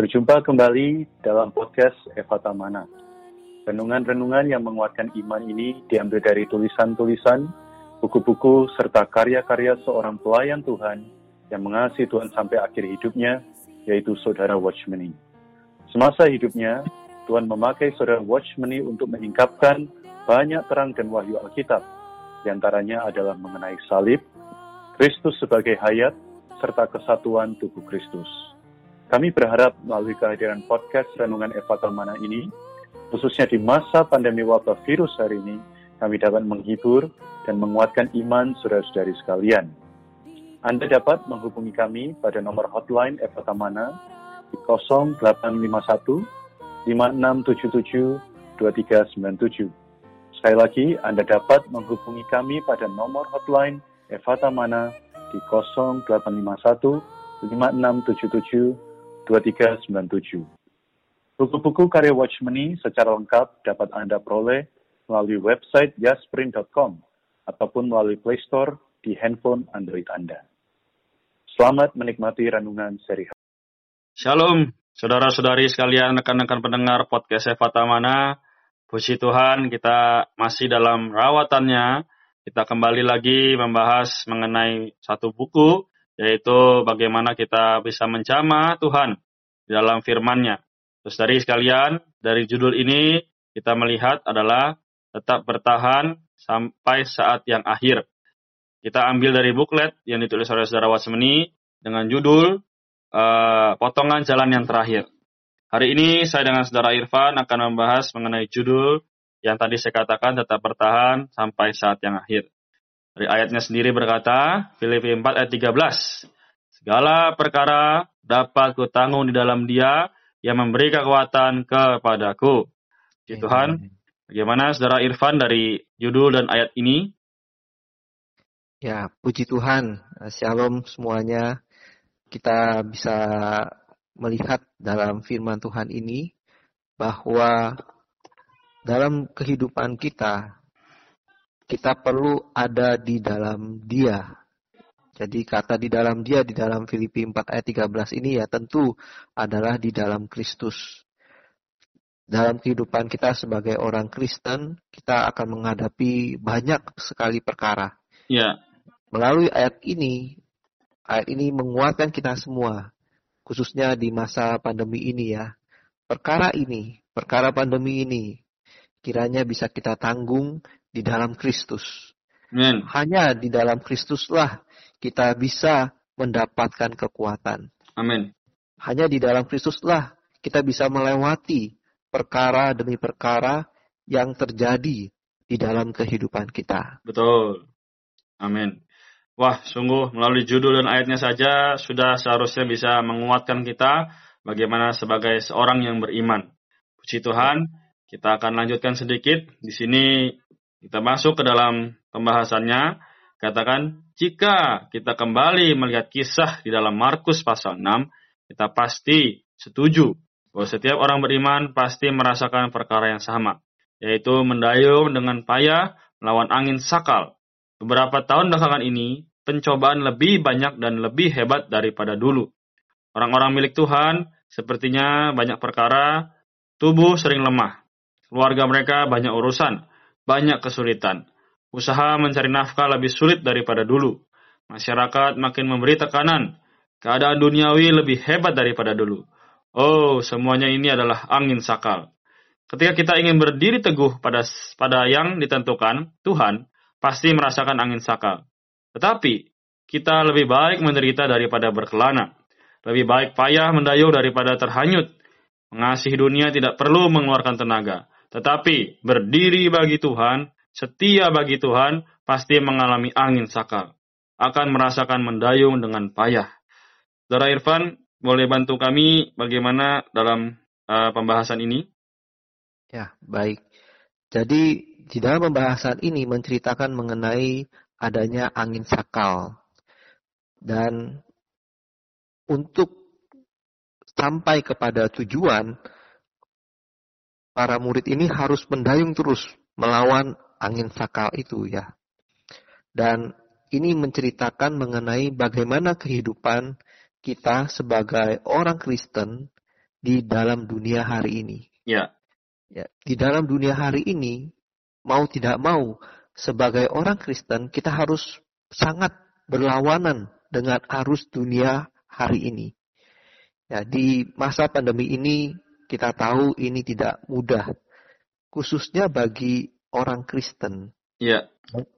Berjumpa kembali dalam podcast Eva Tamana. Renungan-renungan yang menguatkan iman ini diambil dari tulisan-tulisan, buku-buku, serta karya-karya seorang pelayan Tuhan yang mengasihi Tuhan sampai akhir hidupnya, yaitu Saudara Watchmeni. Semasa hidupnya, Tuhan memakai Saudara Watchmeni untuk menyingkapkan banyak terang dan wahyu Alkitab. Di antaranya adalah mengenai salib, Kristus sebagai hayat, serta kesatuan tubuh Kristus. Kami berharap melalui kehadiran podcast Renungan Eva Talmana ini, khususnya di masa pandemi wabah virus hari ini, kami dapat menghibur dan menguatkan iman saudara-saudari sekalian. Anda dapat menghubungi kami pada nomor hotline Eva Tamana di 0851 5677 2397. Sekali lagi, Anda dapat menghubungi kami pada nomor hotline Eva Tamana di 0851 5677 2397. Buku-buku karya Watchmeni secara lengkap dapat Anda peroleh melalui website jasprint.com ataupun melalui Play Store di handphone Android Anda. Selamat menikmati renungan seri Shalom, saudara-saudari sekalian, rekan-rekan pendengar podcast Eva Tamana. Puji Tuhan, kita masih dalam rawatannya. Kita kembali lagi membahas mengenai satu buku yaitu bagaimana kita bisa menjama Tuhan dalam firman-Nya. Terus dari sekalian, dari judul ini kita melihat adalah tetap bertahan sampai saat yang akhir. Kita ambil dari buklet yang ditulis oleh saudara Wasmeni dengan judul uh, Potongan Jalan yang Terakhir. Hari ini saya dengan saudara Irfan akan membahas mengenai judul yang tadi saya katakan tetap bertahan sampai saat yang akhir. Dari ayatnya sendiri berkata, Filipi 4 ayat 13. Segala perkara dapat kutanggung di dalam dia yang memberi kekuatan kepadaku. Puji Tuhan, bagaimana saudara Irfan dari judul dan ayat ini? Ya, puji Tuhan. Shalom semuanya. Kita bisa melihat dalam firman Tuhan ini bahwa dalam kehidupan kita kita perlu ada di dalam dia. Jadi kata di dalam dia di dalam Filipi 4 ayat 13 ini ya tentu adalah di dalam Kristus. Dalam kehidupan kita sebagai orang Kristen, kita akan menghadapi banyak sekali perkara. Ya. Melalui ayat ini, ayat ini menguatkan kita semua, khususnya di masa pandemi ini ya. Perkara ini, perkara pandemi ini, kiranya bisa kita tanggung di dalam Kristus. Amen. Hanya di dalam Kristuslah kita bisa mendapatkan kekuatan. Amin. Hanya di dalam Kristuslah kita bisa melewati perkara demi perkara yang terjadi di dalam kehidupan kita. Betul. Amin. Wah, sungguh melalui judul dan ayatnya saja sudah seharusnya bisa menguatkan kita bagaimana sebagai seorang yang beriman. Puji Tuhan, kita akan lanjutkan sedikit. Di sini kita masuk ke dalam pembahasannya. Katakan, jika kita kembali melihat kisah di dalam Markus pasal 6, kita pasti setuju bahwa setiap orang beriman pasti merasakan perkara yang sama, yaitu mendayung dengan payah melawan angin sakal. Beberapa tahun belakangan ini, pencobaan lebih banyak dan lebih hebat daripada dulu. Orang-orang milik Tuhan sepertinya banyak perkara, tubuh sering lemah, keluarga mereka banyak urusan, banyak kesulitan. Usaha mencari nafkah lebih sulit daripada dulu. Masyarakat makin memberi tekanan. Keadaan duniawi lebih hebat daripada dulu. Oh, semuanya ini adalah angin sakal. Ketika kita ingin berdiri teguh pada pada yang ditentukan, Tuhan pasti merasakan angin sakal. Tetapi kita lebih baik menderita daripada berkelana. Lebih baik payah mendayung daripada terhanyut. Mengasihi dunia tidak perlu mengeluarkan tenaga. Tetapi berdiri bagi Tuhan, setia bagi Tuhan, pasti mengalami angin sakal. Akan merasakan mendayung dengan payah. Saudara Irfan, boleh bantu kami bagaimana dalam uh, pembahasan ini? Ya, baik. Jadi di dalam pembahasan ini menceritakan mengenai adanya angin sakal. Dan untuk sampai kepada tujuan, para murid ini harus mendayung terus melawan angin sakal itu ya. Dan ini menceritakan mengenai bagaimana kehidupan kita sebagai orang Kristen di dalam dunia hari ini. Ya. Ya, di dalam dunia hari ini, mau tidak mau, sebagai orang Kristen, kita harus sangat berlawanan dengan arus dunia hari ini. Ya, di masa pandemi ini, kita tahu ini tidak mudah, khususnya bagi orang Kristen. Ya.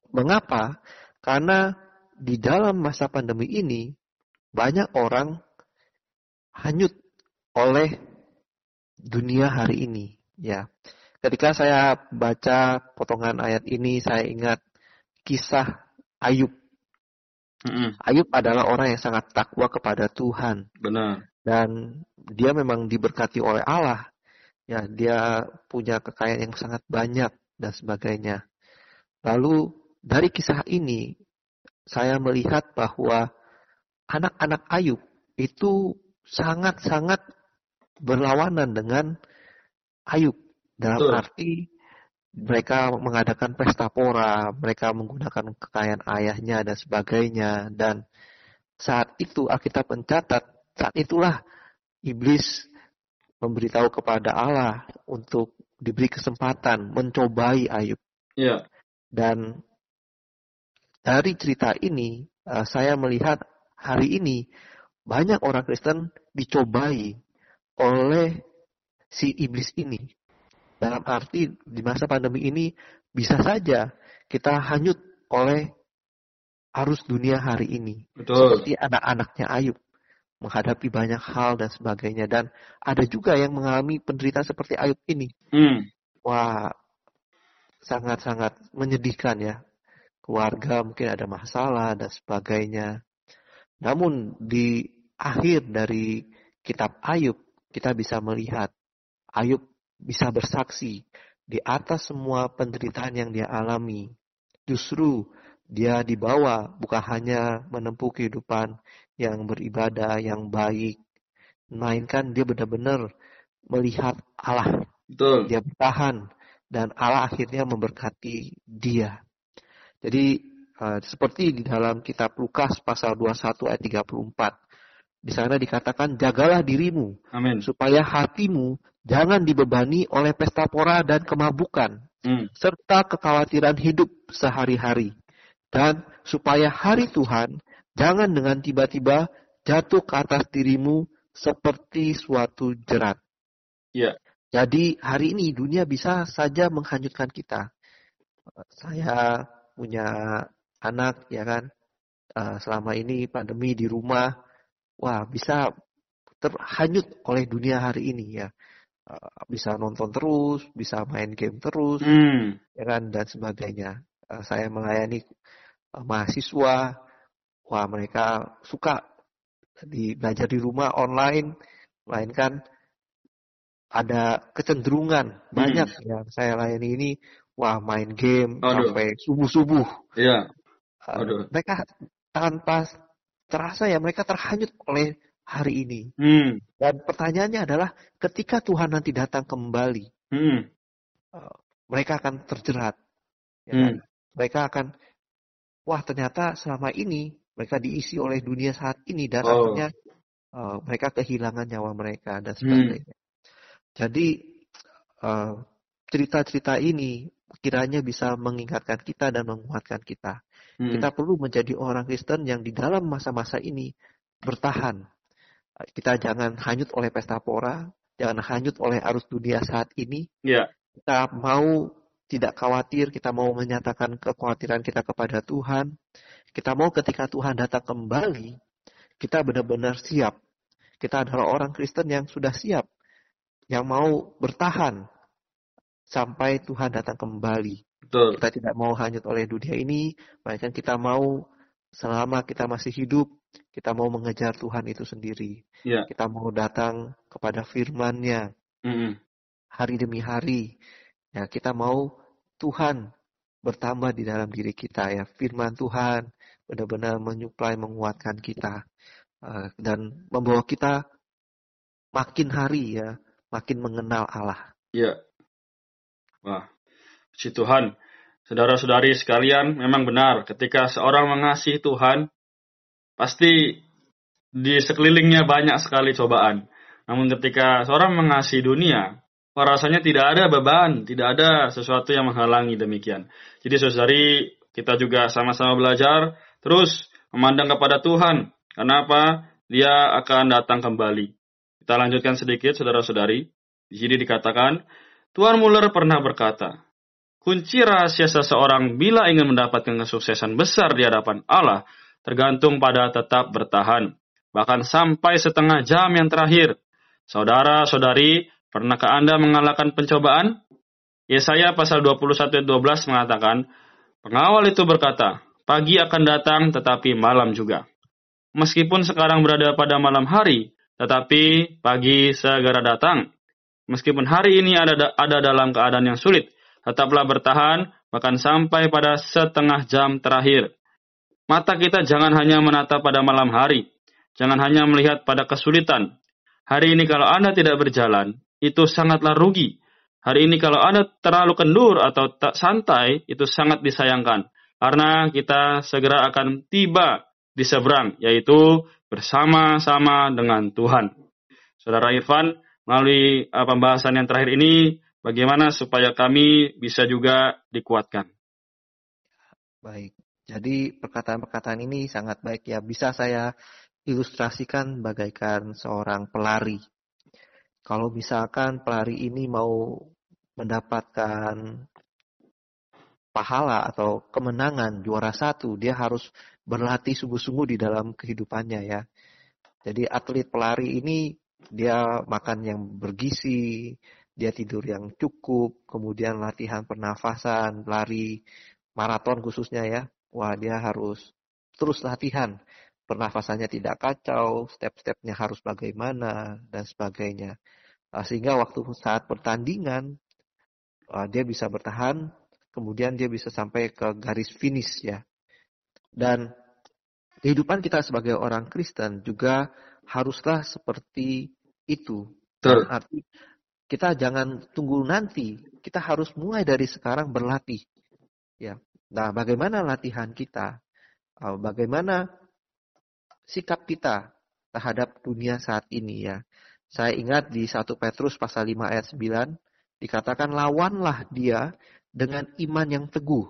Mengapa? Karena di dalam masa pandemi ini, banyak orang hanyut oleh dunia hari ini. Ya, ketika saya baca potongan ayat ini, saya ingat kisah Ayub. Mm-mm. Ayub adalah orang yang sangat takwa kepada Tuhan Benar. Dan dia memang diberkati oleh Allah. Ya, dia punya kekayaan yang sangat banyak dan sebagainya. Lalu dari kisah ini saya melihat bahwa anak-anak Ayub itu sangat-sangat berlawanan dengan Ayub dalam Betul. arti mereka mengadakan pesta pora, mereka menggunakan kekayaan ayahnya dan sebagainya dan saat itu Alkitab mencatat saat itulah iblis memberitahu kepada Allah untuk diberi kesempatan mencobai Ayub Ya. dan dari cerita ini eh, saya melihat hari ini banyak orang Kristen dicobai oleh si iblis ini. Dalam arti di masa pandemi ini bisa saja kita hanyut oleh arus dunia hari ini. Betul. Seperti anak-anaknya Ayub menghadapi banyak hal dan sebagainya dan ada juga yang mengalami penderitaan seperti Ayub ini. Hmm. Wah, sangat-sangat menyedihkan ya. Keluarga mungkin ada masalah dan sebagainya. Namun di akhir dari kitab Ayub kita bisa melihat Ayub bisa bersaksi di atas semua penderitaan yang dia alami. Justru dia dibawa bukan hanya menempuh kehidupan yang beribadah, yang baik, melainkan dia benar-benar melihat Allah Betul. dia bertahan dan Allah akhirnya memberkati dia. Jadi eh, seperti di dalam kitab Lukas pasal 21 ayat 34. Di sana dikatakan jagalah dirimu Amin. supaya hatimu jangan dibebani oleh pesta pora dan kemabukan Hmm. serta kekhawatiran hidup sehari-hari dan supaya hari Tuhan jangan dengan tiba-tiba jatuh ke atas dirimu seperti suatu jerat. Ya. Jadi hari ini dunia bisa saja menghanyutkan kita. Saya punya anak ya kan, eh, selama ini pandemi di rumah, wah bisa terhanyut oleh dunia hari ini ya. Eh, Bisa nonton terus, bisa main game terus, Hmm. ya kan dan sebagainya. Eh, Saya melayani mahasiswa, wah mereka suka di belajar di rumah online, melainkan ada kecenderungan banyak yang saya layani ini, wah main game Aduh. sampai subuh-subuh. Ya. Eh, Aduh. mereka tanpa terasa ya mereka terhanyut oleh hari ini. Hmm. Dan pertanyaannya adalah ketika Tuhan nanti datang kembali, Hmm. mereka akan terjerat. Ya Hmm. kan? Mereka akan, wah ternyata selama ini mereka diisi oleh dunia saat ini dan Oh. akhirnya eh, mereka kehilangan nyawa mereka dan Hmm. sebagainya. Jadi eh, cerita-cerita ini kiranya bisa mengingatkan kita dan menguatkan kita. Hmm. Kita perlu menjadi orang Kristen yang di dalam masa-masa ini bertahan. Kita jangan hanyut oleh pesta pora, jangan hanyut oleh arus dunia saat ini. Ya. Kita mau tidak khawatir, kita mau menyatakan kekhawatiran kita kepada Tuhan. Kita mau ketika Tuhan datang kembali, kita benar-benar siap. Kita adalah orang Kristen yang sudah siap, yang mau bertahan sampai Tuhan datang kembali. Betul. Kita tidak mau hanyut oleh dunia ini, melainkan kita mau selama kita masih hidup, kita mau mengejar Tuhan itu sendiri. Ya. Kita mau datang kepada firman-Nya Hmm. hari demi hari. Ya, kita mau Tuhan bertambah di dalam diri kita ya. Firman Tuhan benar-benar menyuplai, menguatkan kita eh, dan membawa kita makin hari ya, makin mengenal Allah. Ya. Wah. Puji Tuhan. Saudara-saudari sekalian, memang benar ketika seorang mengasihi Tuhan, pasti di sekelilingnya banyak sekali cobaan. Namun ketika seorang mengasihi dunia, rasanya tidak ada beban, tidak ada sesuatu yang menghalangi demikian. Jadi saudari, kita juga sama-sama belajar terus memandang kepada Tuhan. Kenapa? Dia akan datang kembali. Kita lanjutkan sedikit, saudara-saudari. Di sini dikatakan, Tuan Muller pernah berkata, kunci rahasia seseorang bila ingin mendapatkan kesuksesan besar di hadapan Allah tergantung pada tetap bertahan, bahkan sampai setengah jam yang terakhir. Saudara-saudari, pernahkah Anda mengalahkan pencobaan? Yesaya pasal 21 ayat 12 mengatakan, pengawal itu berkata, pagi akan datang tetapi malam juga. Meskipun sekarang berada pada malam hari, tetapi pagi segera datang. Meskipun hari ini ada, ada dalam keadaan yang sulit, tetaplah bertahan, bahkan sampai pada setengah jam terakhir. Mata kita jangan hanya menatap pada malam hari, jangan hanya melihat pada kesulitan. Hari ini kalau Anda tidak berjalan, itu sangatlah rugi. Hari ini kalau Anda terlalu kendur atau tak santai, itu sangat disayangkan. Karena kita segera akan tiba di seberang, yaitu bersama-sama dengan Tuhan. Saudara Irfan, melalui uh, pembahasan yang terakhir ini, bagaimana supaya kami bisa juga dikuatkan. Baik, jadi perkataan-perkataan ini sangat baik ya. Bisa saya ilustrasikan bagaikan seorang pelari. Kalau misalkan pelari ini mau mendapatkan pahala atau kemenangan juara satu, dia harus berlatih sungguh-sungguh di dalam kehidupannya ya. Jadi atlet pelari ini dia makan yang bergizi, dia tidur yang cukup, kemudian latihan pernafasan, lari maraton khususnya ya. Wah, dia harus terus latihan. Pernafasannya tidak kacau, step-stepnya harus bagaimana, dan sebagainya. Ah, sehingga waktu saat pertandingan, ah, dia bisa bertahan, kemudian dia bisa sampai ke garis finish ya. Dan kehidupan kita sebagai orang Kristen juga haruslah seperti itu. Betul. Arti kita jangan tunggu nanti, kita harus mulai dari sekarang berlatih. Ya. Nah, bagaimana latihan kita? Uh, bagaimana sikap kita terhadap dunia saat ini ya? Saya ingat di 1 Petrus pasal 5 ayat 9 dikatakan lawanlah dia dengan iman yang teguh.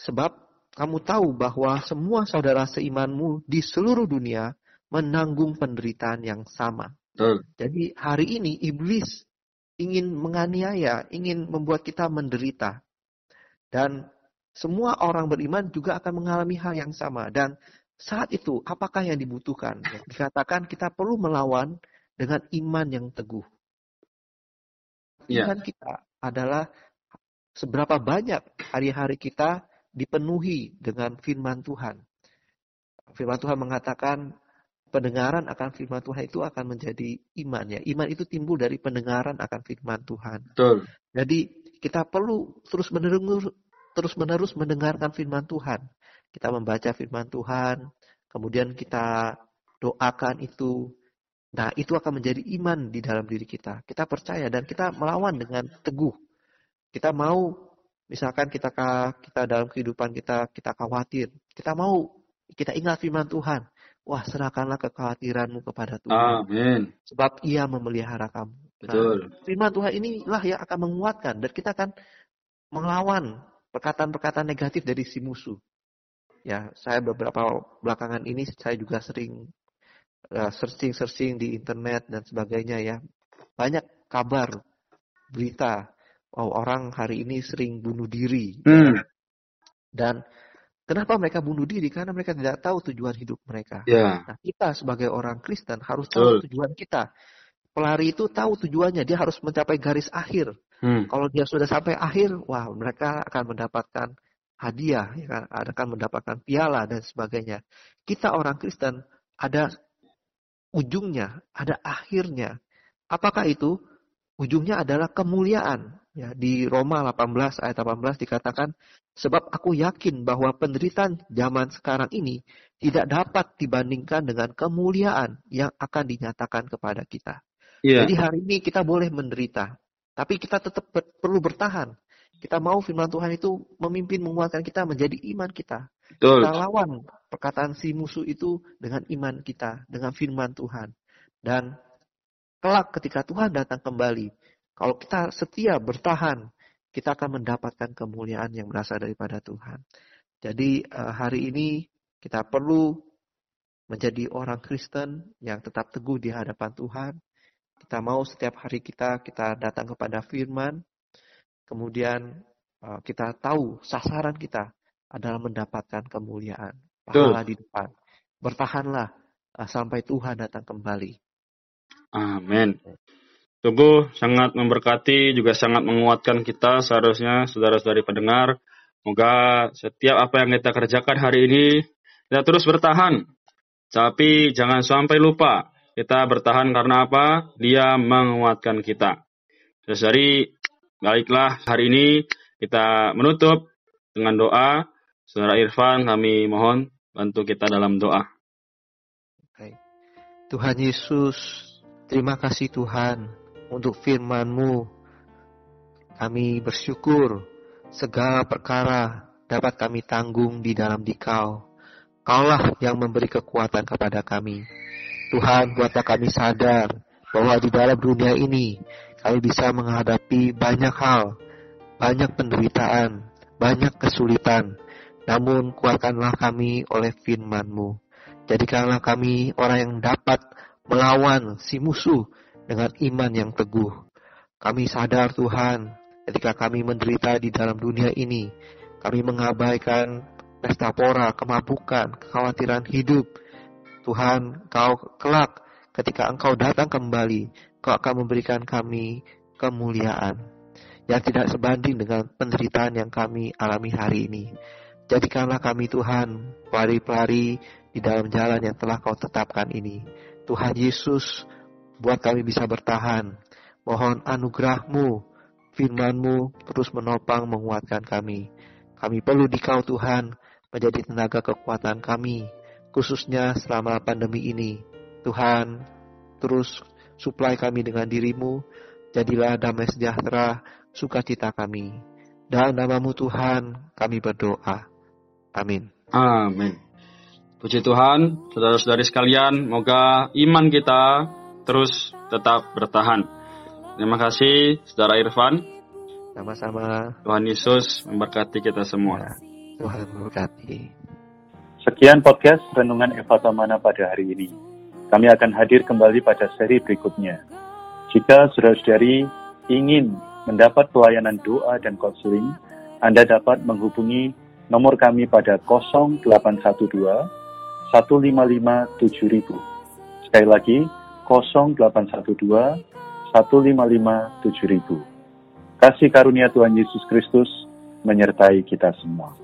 Sebab kamu tahu bahwa semua saudara seimanmu di seluruh dunia menanggung penderitaan yang sama. Betul. Jadi hari ini iblis ingin menganiaya, ingin membuat kita menderita. Dan semua orang beriman juga akan mengalami hal yang sama. Dan saat itu apakah yang dibutuhkan? Dikatakan kita perlu melawan dengan iman yang teguh. Yeah. Iman kita adalah seberapa banyak hari-hari kita dipenuhi dengan firman Tuhan. Firman Tuhan mengatakan pendengaran akan firman Tuhan itu akan menjadi iman ya. Iman itu timbul dari pendengaran akan firman Tuhan. Betul. Jadi kita perlu terus menerus terus menerus mendengarkan firman Tuhan. Kita membaca firman Tuhan, kemudian kita doakan itu. Nah, itu akan menjadi iman di dalam diri kita. Kita percaya dan kita melawan dengan teguh. Kita mau misalkan kita kita dalam kehidupan kita kita khawatir, kita mau kita ingat firman Tuhan. Wah, serahkanlah kekhawatiranmu kepada Tuhan. Amin. Sebab ia memelihara kamu. Nah, Betul. Nah, firman Tuhan inilah yang akan menguatkan dan kita akan melawan perkataan-perkataan negatif dari si musuh. Ya, saya beberapa belakangan ini saya juga sering searching uh, searching-searching di internet dan sebagainya ya. Banyak kabar, berita, oh orang hari ini sering bunuh diri. Hmm. Dan Kenapa mereka bunuh diri? Karena mereka tidak tahu tujuan hidup mereka. Yeah. Nah, kita sebagai orang Kristen harus tahu tujuan kita. Pelari itu tahu tujuannya, dia harus mencapai garis akhir. Hmm. Kalau dia sudah sampai akhir, wah mereka akan mendapatkan hadiah, ya kan? akan mendapatkan piala dan sebagainya. Kita orang Kristen ada ujungnya, ada akhirnya. Apakah itu? Ujungnya adalah kemuliaan. Ya, di Roma 18 ayat 18 dikatakan, sebab aku yakin bahwa penderitaan zaman sekarang ini tidak dapat dibandingkan dengan kemuliaan yang akan dinyatakan kepada kita. Yeah. Jadi hari ini kita boleh menderita, tapi kita tetap ber perlu bertahan. Kita mau firman Tuhan itu memimpin menguatkan kita menjadi iman kita. Betul. Kita lawan perkataan si musuh itu dengan iman kita, dengan firman Tuhan. Dan kelak ketika Tuhan datang kembali, kalau kita setia bertahan, kita akan mendapatkan kemuliaan yang berasal daripada Tuhan. Jadi eh, hari ini kita perlu menjadi orang Kristen yang tetap teguh di hadapan Tuhan. Kita mau setiap hari kita kita datang kepada firman, kemudian eh, kita tahu sasaran kita adalah mendapatkan kemuliaan, pahala di depan. Bertahanlah eh, sampai Tuhan datang kembali. Amin. Tubuh sangat memberkati, juga sangat menguatkan kita seharusnya saudara-saudari pendengar. Semoga setiap apa yang kita kerjakan hari ini, kita terus bertahan. Tapi jangan sampai lupa, kita bertahan karena apa? Dia menguatkan kita. Jadi, baiklah hari ini kita menutup dengan doa. Saudara Irfan, kami mohon bantu kita dalam doa. Tuhan Yesus, Terima kasih Tuhan untuk firman-Mu. Kami bersyukur segala perkara dapat kami tanggung di dalam dikau. Kaulah yang memberi kekuatan kepada kami. Tuhan, buatlah kami sadar bahwa di dalam dunia ini kami bisa menghadapi banyak hal, banyak penderitaan, banyak kesulitan. Namun kuatkanlah kami oleh firman-Mu. Jadikanlah kami orang yang dapat melawan si musuh dengan iman yang teguh. Kami sadar Tuhan, ketika kami menderita di dalam dunia ini, kami mengabaikan pesta pora, kemabukan, kekhawatiran hidup. Tuhan, Kau kelak ketika Engkau datang kembali, Kau akan memberikan kami kemuliaan yang tidak sebanding dengan penderitaan yang kami alami hari ini. Jadikanlah kami Tuhan, pelari-pelari di dalam jalan yang telah Kau tetapkan ini. Tuhan Yesus, buat kami bisa bertahan. Mohon anugerahmu, firmanmu terus menopang menguatkan kami. Kami perlu dikau Tuhan menjadi tenaga kekuatan kami, khususnya selama pandemi ini. Tuhan, terus suplai kami dengan dirimu, jadilah damai sejahtera, sukacita kami. Dalam namamu Tuhan, kami berdoa. Amin. Amin. Puji Tuhan, saudara-saudari sekalian, moga iman kita terus tetap bertahan. Terima kasih, saudara Irfan. Sama-sama. Tuhan Yesus memberkati kita semua. Ya, Tuhan memberkati. Sekian podcast Renungan Eva Tamana pada hari ini. Kami akan hadir kembali pada seri berikutnya. Jika saudara-saudari ingin mendapat pelayanan doa dan konseling, Anda dapat menghubungi nomor kami pada 0812 155 7000. Sekali lagi 0812 155 7000. Kasih karunia Tuhan Yesus Kristus menyertai kita semua.